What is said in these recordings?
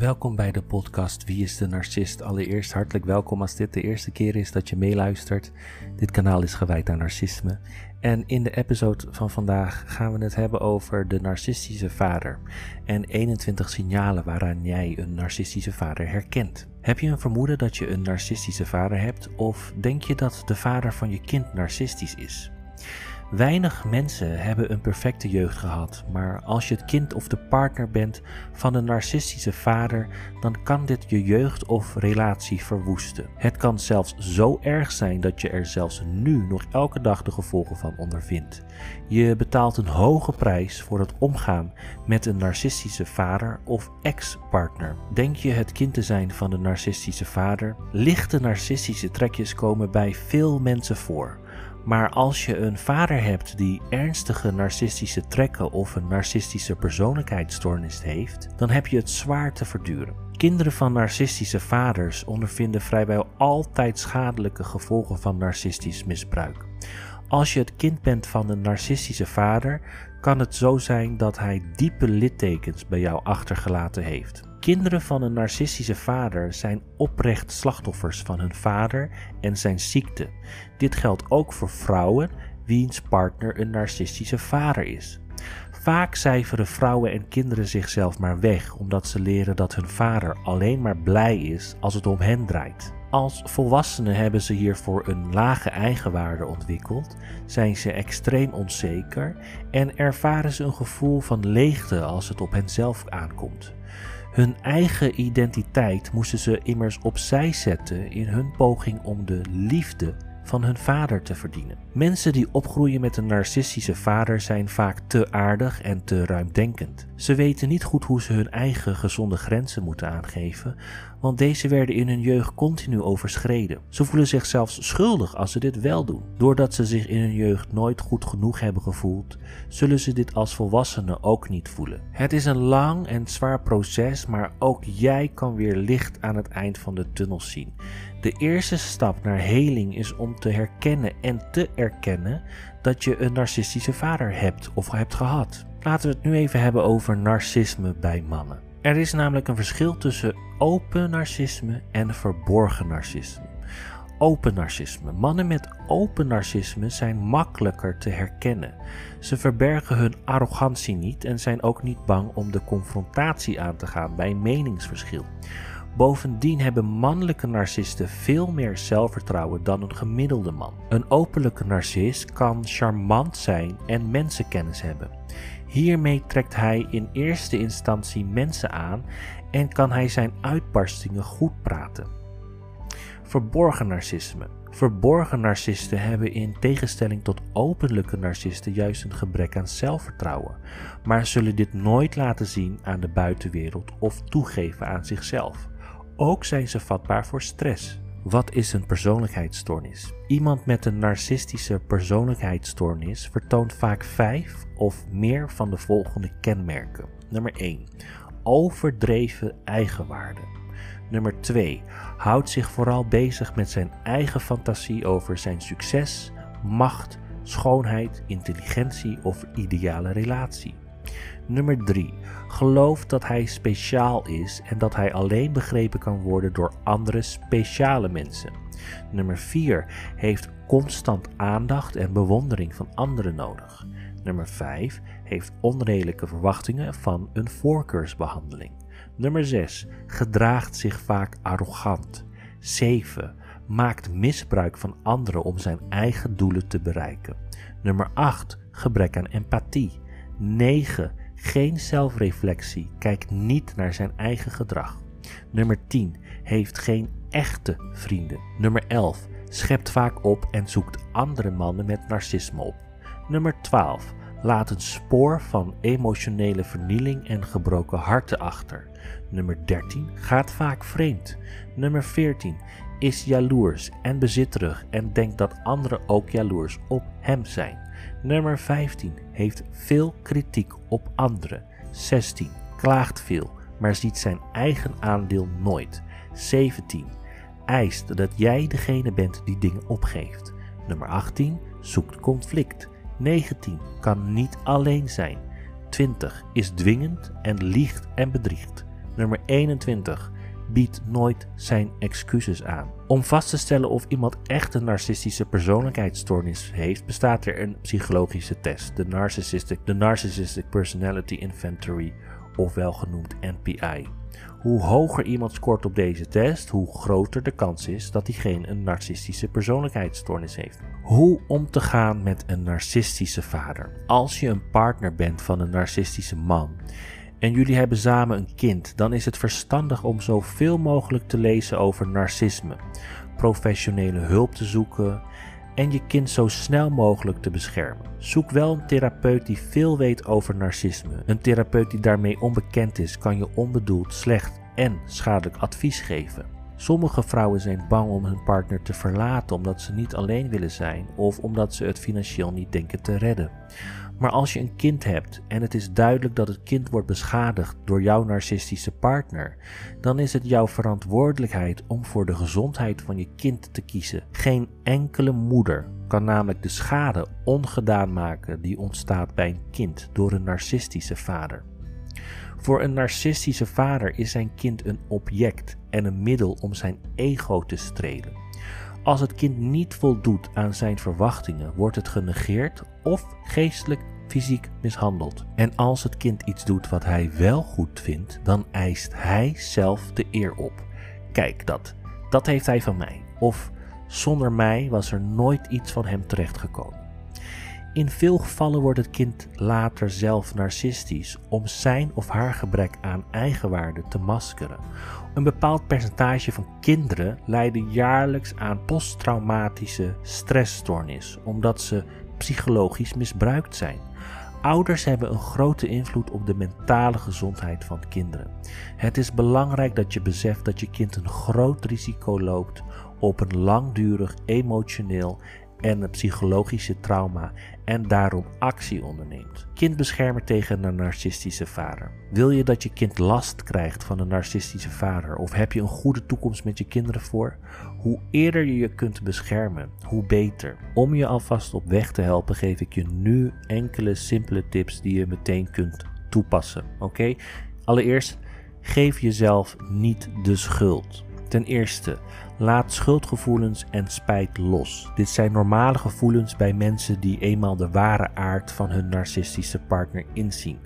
Welkom bij de podcast Wie is de Narcist? Allereerst hartelijk welkom als dit de eerste keer is dat je meeluistert. Dit kanaal is gewijd aan narcisme. En in de episode van vandaag gaan we het hebben over de narcistische vader en 21 signalen waaraan jij een narcistische vader herkent. Heb je een vermoeden dat je een narcistische vader hebt of denk je dat de vader van je kind narcistisch is? Weinig mensen hebben een perfecte jeugd gehad, maar als je het kind of de partner bent van een narcistische vader, dan kan dit je jeugd of relatie verwoesten. Het kan zelfs zo erg zijn dat je er zelfs nu nog elke dag de gevolgen van ondervindt. Je betaalt een hoge prijs voor het omgaan met een narcistische vader of ex-partner. Denk je het kind te zijn van een narcistische vader? Lichte narcistische trekjes komen bij veel mensen voor. Maar als je een vader hebt die ernstige narcistische trekken of een narcistische persoonlijkheidsstoornis heeft, dan heb je het zwaar te verduren. Kinderen van narcistische vaders ondervinden vrijwel altijd schadelijke gevolgen van narcistisch misbruik. Als je het kind bent van een narcistische vader, kan het zo zijn dat hij diepe littekens bij jou achtergelaten heeft. Kinderen van een narcistische vader zijn oprecht slachtoffers van hun vader en zijn ziekte. Dit geldt ook voor vrouwen wiens partner een narcistische vader is. Vaak cijferen vrouwen en kinderen zichzelf maar weg omdat ze leren dat hun vader alleen maar blij is als het om hen draait. Als volwassenen hebben ze hiervoor een lage eigenwaarde ontwikkeld, zijn ze extreem onzeker en ervaren ze een gevoel van leegte als het op henzelf aankomt. Hun eigen identiteit moesten ze immers opzij zetten in hun poging om de liefde van hun vader te verdienen. Mensen die opgroeien met een narcistische vader zijn vaak te aardig en te ruimdenkend. Ze weten niet goed hoe ze hun eigen gezonde grenzen moeten aangeven, want deze werden in hun jeugd continu overschreden. Ze voelen zich zelfs schuldig als ze dit wel doen. Doordat ze zich in hun jeugd nooit goed genoeg hebben gevoeld, zullen ze dit als volwassenen ook niet voelen. Het is een lang en zwaar proces, maar ook jij kan weer licht aan het eind van de tunnel zien. De eerste stap naar heling is om te herkennen en te erkennen dat je een narcistische vader hebt of hebt gehad. Laten we het nu even hebben over narcisme bij mannen. Er is namelijk een verschil tussen open narcisme en verborgen narcisme. Open narcisme. Mannen met open narcisme zijn makkelijker te herkennen. Ze verbergen hun arrogantie niet en zijn ook niet bang om de confrontatie aan te gaan bij meningsverschil. Bovendien hebben mannelijke narcisten veel meer zelfvertrouwen dan een gemiddelde man. Een openlijke narcist kan charmant zijn en mensenkennis hebben. Hiermee trekt hij in eerste instantie mensen aan en kan hij zijn uitbarstingen goed praten. Verborgen narcisme. Verborgen narcisten hebben in tegenstelling tot openlijke narcisten juist een gebrek aan zelfvertrouwen, maar zullen dit nooit laten zien aan de buitenwereld of toegeven aan zichzelf. Ook zijn ze vatbaar voor stress. Wat is een persoonlijkheidsstoornis? Iemand met een narcistische persoonlijkheidsstoornis vertoont vaak vijf of meer van de volgende kenmerken. Nummer 1. Overdreven eigenwaarde. Nummer 2. Houdt zich vooral bezig met zijn eigen fantasie over zijn succes, macht, schoonheid, intelligentie of ideale relatie. Nummer 3. Gelooft dat hij speciaal is en dat hij alleen begrepen kan worden door andere speciale mensen. Nummer 4. Heeft constant aandacht en bewondering van anderen nodig. Nummer 5. Heeft onredelijke verwachtingen van een voorkeursbehandeling. Nummer 6. Gedraagt zich vaak arrogant. 7. Maakt misbruik van anderen om zijn eigen doelen te bereiken. Nummer 8. Gebrek aan empathie. 9. Geen zelfreflectie, kijkt niet naar zijn eigen gedrag. Nummer 10. Heeft geen echte vrienden. Nummer 11. Schept vaak op en zoekt andere mannen met narcisme op. Nummer 12. Laat een spoor van emotionele vernieling en gebroken harten achter. Nummer 13. Gaat vaak vreemd. Nummer 14. Is jaloers en bezitterig en denkt dat anderen ook jaloers op hem zijn. Nummer 15 heeft veel kritiek op anderen. 16 klaagt veel, maar ziet zijn eigen aandeel nooit. 17 eist dat jij degene bent die dingen opgeeft. Nummer 18 zoekt conflict. 19 kan niet alleen zijn. 20 is dwingend en liegt en bedriegt. Nummer 21 biedt nooit zijn excuses aan. Om vast te stellen of iemand echt een narcistische persoonlijkheidsstoornis heeft, bestaat er een psychologische test, de Narcissistic, de Narcissistic Personality Inventory, ofwel genoemd NPI. Hoe hoger iemand scoort op deze test, hoe groter de kans is dat diegene een narcistische persoonlijkheidsstoornis heeft. Hoe om te gaan met een narcistische vader. Als je een partner bent van een narcistische man en jullie hebben samen een kind, dan is het verstandig om zoveel mogelijk te lezen over narcisme, professionele hulp te zoeken en je kind zo snel mogelijk te beschermen. Zoek wel een therapeut die veel weet over narcisme. Een therapeut die daarmee onbekend is, kan je onbedoeld slecht en schadelijk advies geven. Sommige vrouwen zijn bang om hun partner te verlaten omdat ze niet alleen willen zijn of omdat ze het financieel niet denken te redden. Maar als je een kind hebt en het is duidelijk dat het kind wordt beschadigd door jouw narcistische partner, dan is het jouw verantwoordelijkheid om voor de gezondheid van je kind te kiezen. Geen enkele moeder kan namelijk de schade ongedaan maken die ontstaat bij een kind door een narcistische vader. Voor een narcistische vader is zijn kind een object en een middel om zijn ego te strelen. Als het kind niet voldoet aan zijn verwachtingen, wordt het genegeerd of geestelijk fysiek mishandeld. En als het kind iets doet wat hij wel goed vindt, dan eist hij zelf de eer op. Kijk dat, dat heeft hij van mij. Of zonder mij was er nooit iets van hem terechtgekomen. In veel gevallen wordt het kind later zelf narcistisch om zijn of haar gebrek aan eigenwaarde te maskeren. Een bepaald percentage van kinderen lijden jaarlijks aan posttraumatische stressstoornis omdat ze psychologisch misbruikt zijn. Ouders hebben een grote invloed op de mentale gezondheid van kinderen. Het is belangrijk dat je beseft dat je kind een groot risico loopt op een langdurig emotioneel en een psychologische trauma en daarom actie onderneemt. Kind beschermen tegen een narcistische vader. Wil je dat je kind last krijgt van een narcistische vader of heb je een goede toekomst met je kinderen voor? Hoe eerder je je kunt beschermen, hoe beter. Om je alvast op weg te helpen geef ik je nu enkele simpele tips die je meteen kunt toepassen. Oké? Allereerst, geef jezelf niet de schuld. Ten eerste, laat schuldgevoelens en spijt los. Dit zijn normale gevoelens bij mensen die eenmaal de ware aard van hun narcistische partner inzien.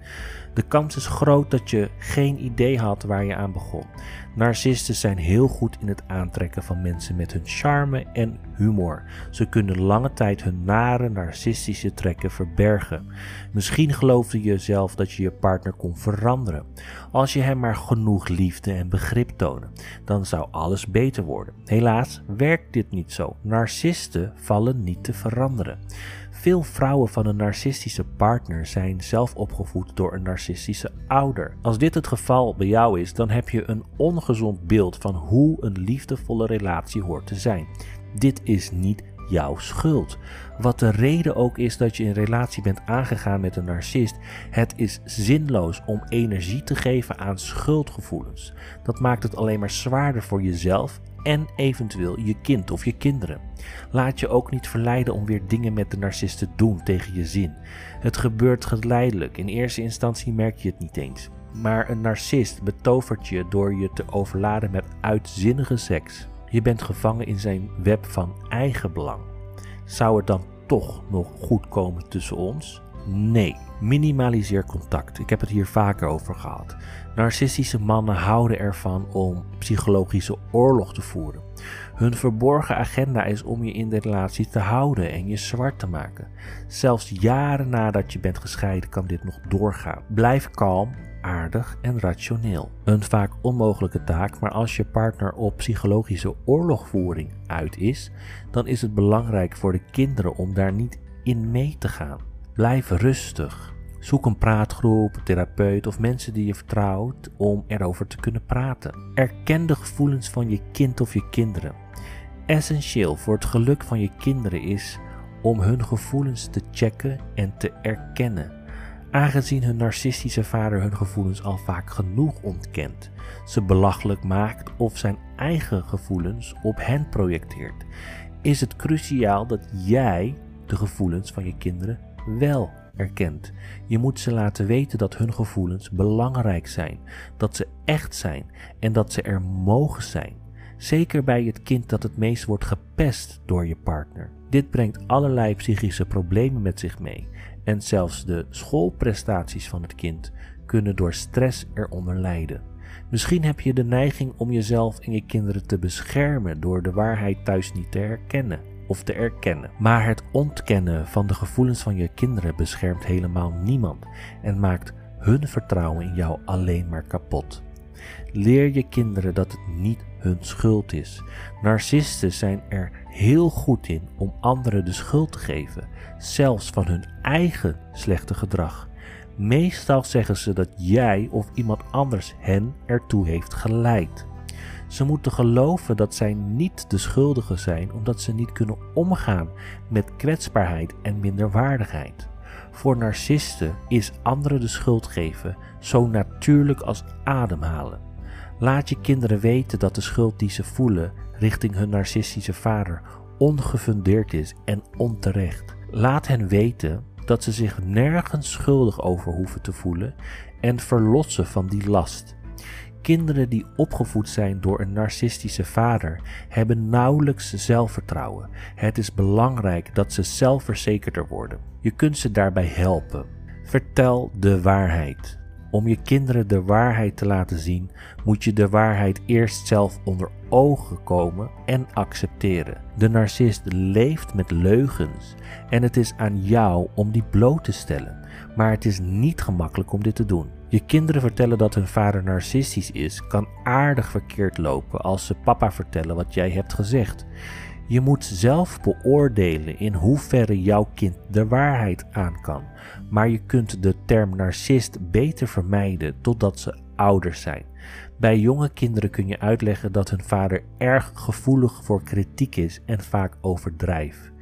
De kans is groot dat je geen idee had waar je aan begon. Narcisten zijn heel goed in het aantrekken van mensen met hun charme en humor. Ze kunnen lange tijd hun nare narcistische trekken verbergen. Misschien geloofde je zelf dat je je partner kon veranderen. Als je hem maar genoeg liefde en begrip tonen, dan zou alles beter worden. Helaas werkt dit niet zo. Narcisten vallen niet te veranderen. Veel vrouwen van een narcistische partner zijn zelf opgevoed door een narcistische ouder. Als dit het geval bij jou is, dan heb je een ongezond beeld van hoe een liefdevolle relatie hoort te zijn. Dit is niet jouw schuld. Wat de reden ook is dat je in relatie bent aangegaan met een narcist, het is zinloos om energie te geven aan schuldgevoelens. Dat maakt het alleen maar zwaarder voor jezelf en eventueel je kind of je kinderen. Laat je ook niet verleiden om weer dingen met de narcist te doen tegen je zin. Het gebeurt geleidelijk. In eerste instantie merk je het niet eens. Maar een narcist betovert je door je te overladen met uitzinnige seks. Je bent gevangen in zijn web van eigen belang. Zou het dan toch nog goed komen tussen ons? Nee, minimaliseer contact. Ik heb het hier vaker over gehad. Narcistische mannen houden ervan om psychologische oorlog te voeren. Hun verborgen agenda is om je in de relatie te houden en je zwart te maken. Zelfs jaren nadat je bent gescheiden kan dit nog doorgaan. Blijf kalm, aardig en rationeel. Een vaak onmogelijke taak, maar als je partner op psychologische oorlogvoering uit is, dan is het belangrijk voor de kinderen om daar niet in mee te gaan. Blijf rustig. Zoek een praatgroep, therapeut of mensen die je vertrouwt om erover te kunnen praten. Erken de gevoelens van je kind of je kinderen. Essentieel voor het geluk van je kinderen is om hun gevoelens te checken en te erkennen. Aangezien hun narcistische vader hun gevoelens al vaak genoeg ontkent, ze belachelijk maakt of zijn eigen gevoelens op hen projecteert, is het cruciaal dat jij de gevoelens van je kinderen wel erkent. Je moet ze laten weten dat hun gevoelens belangrijk zijn, dat ze echt zijn en dat ze er mogen zijn. Zeker bij het kind dat het meest wordt gepest door je partner. Dit brengt allerlei psychische problemen met zich mee en zelfs de schoolprestaties van het kind kunnen door stress eronder lijden. Misschien heb je de neiging om jezelf en je kinderen te beschermen door de waarheid thuis niet te herkennen of te erkennen. Maar het ontkennen van de gevoelens van je kinderen beschermt helemaal niemand en maakt hun vertrouwen in jou alleen maar kapot. Leer je kinderen dat het niet hun schuld is. Narcisten zijn er heel goed in om anderen de schuld te geven, zelfs van hun eigen slechte gedrag. Meestal zeggen ze dat jij of iemand anders hen ertoe heeft geleid. Ze moeten geloven dat zij niet de schuldigen zijn omdat ze niet kunnen omgaan met kwetsbaarheid en minderwaardigheid. Voor narcisten is anderen de schuld geven zo natuurlijk als ademhalen. Laat je kinderen weten dat de schuld die ze voelen richting hun narcistische vader ongefundeerd is en onterecht. Laat hen weten dat ze zich nergens schuldig over hoeven te voelen en verlossen van die last. Kinderen die opgevoed zijn door een narcistische vader hebben nauwelijks zelfvertrouwen. Het is belangrijk dat ze zelfverzekerder worden. Je kunt ze daarbij helpen. Vertel de waarheid. Om je kinderen de waarheid te laten zien, moet je de waarheid eerst zelf onder ogen komen en accepteren. De narcist leeft met leugens en het is aan jou om die bloot te stellen. Maar het is niet gemakkelijk om dit te doen. Je kinderen vertellen dat hun vader narcistisch is, kan aardig verkeerd lopen als ze papa vertellen wat jij hebt gezegd. Je moet zelf beoordelen in hoeverre jouw kind de waarheid aan kan, maar je kunt de term narcist beter vermijden totdat ze ouder zijn. Bij jonge kinderen kun je uitleggen dat hun vader erg gevoelig voor kritiek is en vaak overdrijft.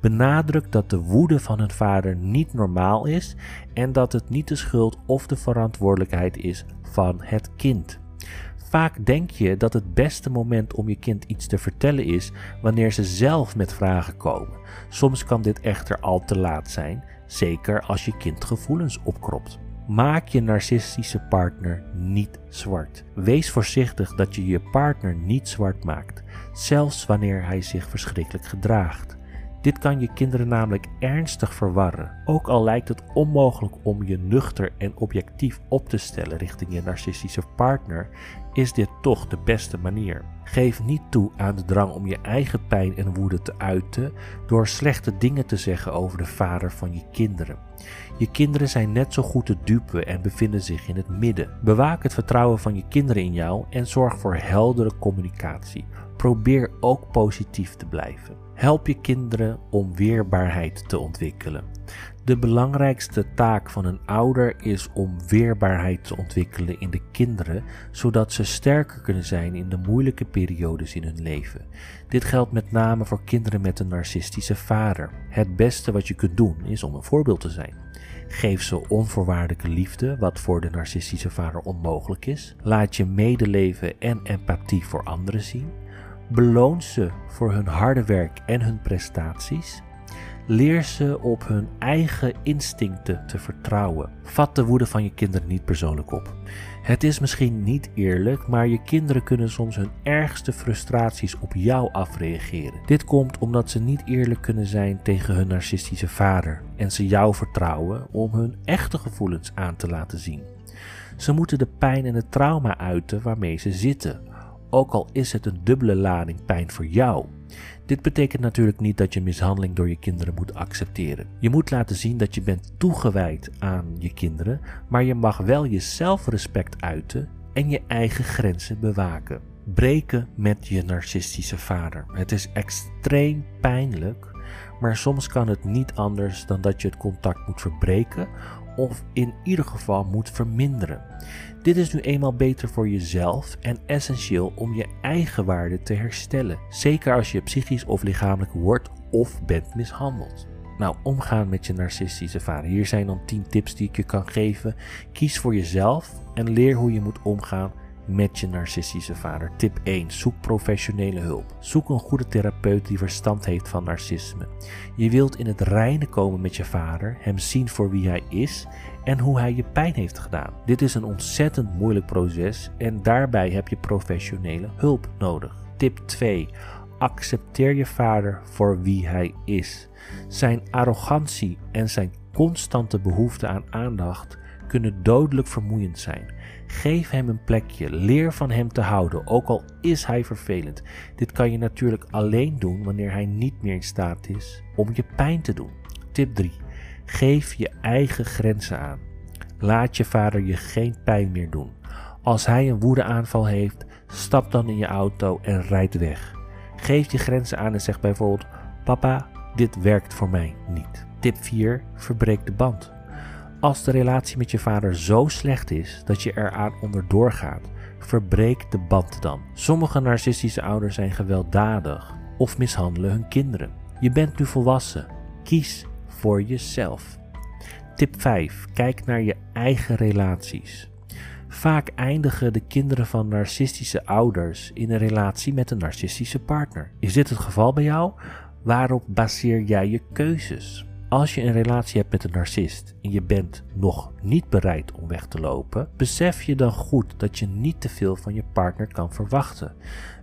Benadruk dat de woede van hun vader niet normaal is en dat het niet de schuld of de verantwoordelijkheid is van het kind. Vaak denk je dat het beste moment om je kind iets te vertellen is wanneer ze zelf met vragen komen. Soms kan dit echter al te laat zijn, zeker als je kind gevoelens opkropt. Maak je narcistische partner niet zwart. Wees voorzichtig dat je je partner niet zwart maakt, zelfs wanneer hij zich verschrikkelijk gedraagt. Dit kan je kinderen namelijk ernstig verwarren. Ook al lijkt het onmogelijk om je nuchter en objectief op te stellen richting je narcistische partner, is dit toch de beste manier. Geef niet toe aan de drang om je eigen pijn en woede te uiten door slechte dingen te zeggen over de vader van je kinderen. Je kinderen zijn net zo goed te dupe en bevinden zich in het midden. Bewaak het vertrouwen van je kinderen in jou en zorg voor heldere communicatie. Probeer ook positief te blijven. Help je kinderen om weerbaarheid te ontwikkelen. De belangrijkste taak van een ouder is om weerbaarheid te ontwikkelen in de kinderen, zodat ze sterker kunnen zijn in de moeilijke periodes in hun leven. Dit geldt met name voor kinderen met een narcistische vader. Het beste wat je kunt doen is om een voorbeeld te zijn. Geef ze onvoorwaardelijke liefde, wat voor de narcistische vader onmogelijk is. Laat je medeleven en empathie voor anderen zien. Beloon ze voor hun harde werk en hun prestaties. Leer ze op hun eigen instincten te vertrouwen. Vat de woede van je kinderen niet persoonlijk op. Het is misschien niet eerlijk, maar je kinderen kunnen soms hun ergste frustraties op jou afreageren. Dit komt omdat ze niet eerlijk kunnen zijn tegen hun narcistische vader en ze jou vertrouwen om hun echte gevoelens aan te laten zien. Ze moeten de pijn en het trauma uiten waarmee ze zitten, ook al is het een dubbele lading pijn voor jou. Dit betekent natuurlijk niet dat je mishandeling door je kinderen moet accepteren. Je moet laten zien dat je bent toegewijd aan je kinderen, maar je mag wel je zelfrespect uiten en je eigen grenzen bewaken. Breken met je narcistische vader. Het is extreem pijnlijk, maar soms kan het niet anders dan dat je het contact moet verbreken of in ieder geval moet verminderen. Dit is nu eenmaal beter voor jezelf en essentieel om je eigen waarde te herstellen, zeker als je psychisch of lichamelijk wordt of bent mishandeld. Nou, omgaan met je narcistische vader. Hier zijn dan 10 tips die ik je kan geven. Kies voor jezelf en leer hoe je moet omgaan met je narcistische vader. Tip 1. Zoek professionele hulp. Zoek een goede therapeut die verstand heeft van narcisme. Je wilt in het reine komen met je vader, hem zien voor wie hij is en hoe hij je pijn heeft gedaan. Dit is een ontzettend moeilijk proces en daarbij heb je professionele hulp nodig. Tip 2. Accepteer je vader voor wie hij is. Zijn arrogantie en zijn constante behoefte aan aandacht kunnen dodelijk vermoeiend zijn. Geef hem een plekje, leer van hem te houden, ook al is hij vervelend. Dit kan je natuurlijk alleen doen wanneer hij niet meer in staat is om je pijn te doen. Tip 3. Geef je eigen grenzen aan. Laat je vader je geen pijn meer doen. Als hij een woedeaanval heeft, stap dan in je auto en rijd weg. Geef je grenzen aan en zeg bijvoorbeeld: Papa, dit werkt voor mij niet. Tip 4. Verbreek de band. Als de relatie met je vader zo slecht is dat je eraan onderdoor gaat, verbreek de band dan. Sommige narcistische ouders zijn gewelddadig of mishandelen hun kinderen. Je bent nu volwassen. Kies voor jezelf. Tip 5. Kijk naar je eigen relaties. Vaak eindigen de kinderen van narcistische ouders in een relatie met een narcistische partner. Is dit het geval bij jou? Waarop baseer jij je keuzes? Als je een relatie hebt met een narcist en je bent nog niet bereid om weg te lopen, besef je dan goed dat je niet te veel van je partner kan verwachten.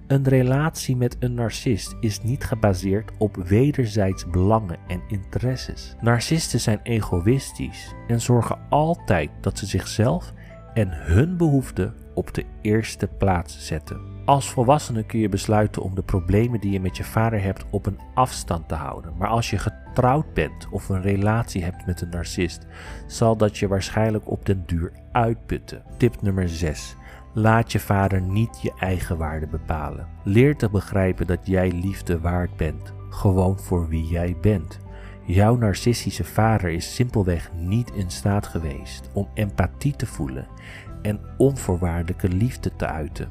Een relatie met een narcist is niet gebaseerd op wederzijds belangen en interesses. Narcisten zijn egoïstisch en zorgen altijd dat ze zichzelf en hun behoeften op de eerste plaats zetten. Als volwassene kun je besluiten om de problemen die je met je vader hebt op een afstand te houden. Maar als je getrouwd bent of een relatie hebt met een narcist, zal dat je waarschijnlijk op den duur uitputten. Tip nummer 6. Laat je vader niet je eigen waarde bepalen. Leer te begrijpen dat jij liefde waard bent, gewoon voor wie jij bent. Jouw narcistische vader is simpelweg niet in staat geweest om empathie te voelen en onvoorwaardelijke liefde te uiten.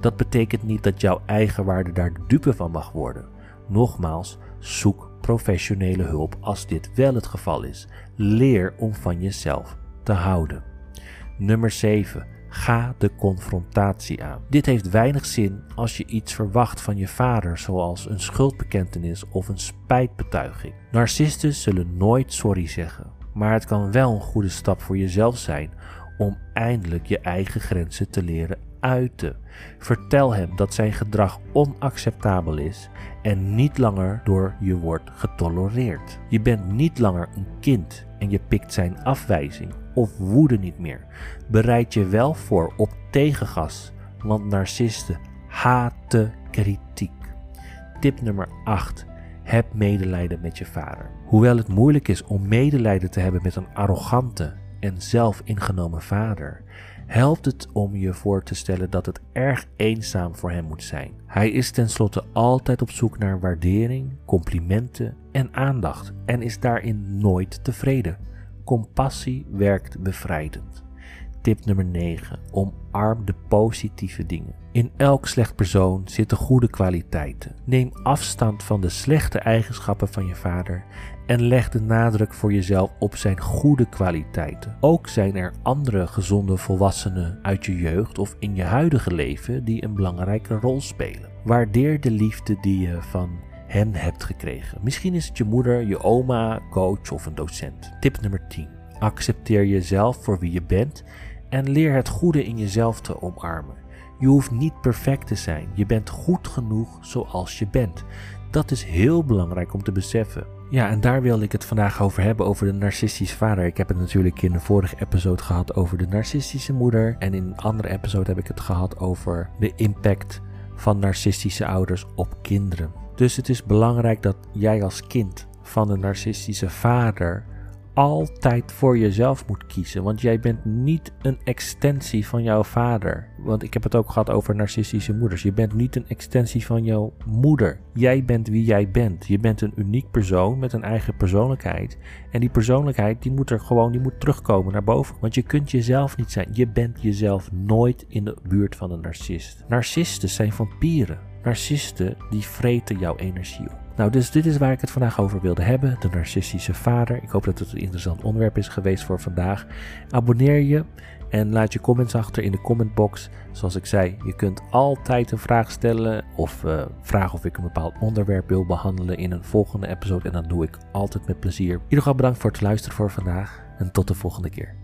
Dat betekent niet dat jouw eigen waarde daar de dupe van mag worden. Nogmaals, zoek professionele hulp als dit wel het geval is. Leer om van jezelf te houden. Nummer 7. Ga de confrontatie aan. Dit heeft weinig zin als je iets verwacht van je vader, zoals een schuldbekentenis of een spijtbetuiging. Narcisten zullen nooit sorry zeggen, maar het kan wel een goede stap voor jezelf zijn om eindelijk je eigen grenzen te leren uiten. Vertel hem dat zijn gedrag onacceptabel is en niet langer door je wordt getolereerd. Je bent niet langer een kind en je pikt zijn afwijzing of woede niet meer. Bereid je wel voor op tegengas, want narcisten haten kritiek. Tip nummer 8. Heb medelijden met je vader. Hoewel het moeilijk is om medelijden te hebben met een arrogante en zelfingenomen vader, helpt het om je voor te stellen dat het erg eenzaam voor hem moet zijn. Hij is tenslotte altijd op zoek naar waardering, complimenten en aandacht en is daarin nooit tevreden. Compassie werkt bevrijdend. Tip nummer 9. Omarm de positieve dingen. In elk slecht persoon zitten goede kwaliteiten. Neem afstand van de slechte eigenschappen van je vader en leg de nadruk voor jezelf op zijn goede kwaliteiten. Ook zijn er andere gezonde volwassenen uit je jeugd of in je huidige leven die een belangrijke rol spelen. Waardeer de liefde die je van hen hebt gekregen. Misschien is het je moeder, je oma, coach of een docent. Tip nummer 10. Accepteer jezelf voor wie je bent en leer het goede in jezelf te omarmen. Je hoeft niet perfect te zijn. Je bent goed genoeg zoals je bent. Dat is heel belangrijk om te beseffen. Ja, en daar wilde ik het vandaag over hebben, over de narcistische vader. Ik heb het natuurlijk in de vorige episode gehad over de narcistische moeder. En in een andere episode heb ik het gehad over de impact van narcistische ouders op kinderen. Dus het is belangrijk dat jij als kind van een narcistische vader altijd voor jezelf moet kiezen. Want jij bent niet een extensie van jouw vader. Want ik heb het ook gehad over narcistische moeders. Je bent niet een extensie van jouw moeder. Jij bent wie jij bent. Je bent een uniek persoon met een eigen persoonlijkheid. En die persoonlijkheid die moet er gewoon die moet terugkomen naar boven. Want je kunt jezelf niet zijn. Je bent jezelf nooit in de buurt van een narcist. Narcisten zijn vampieren. Narcisten die vreten jouw energie op. Nou, dus dit is waar ik het vandaag over wilde hebben: de narcistische vader. Ik hoop dat het een interessant onderwerp is geweest voor vandaag. Abonneer je en laat je comments achter in de commentbox. Zoals ik zei, je kunt altijd een vraag stellen of uh, vragen of ik een bepaald onderwerp wil behandelen in een volgende episode. En dat doe ik altijd met plezier. In ieder geval bedankt voor het luisteren voor vandaag en tot de volgende keer.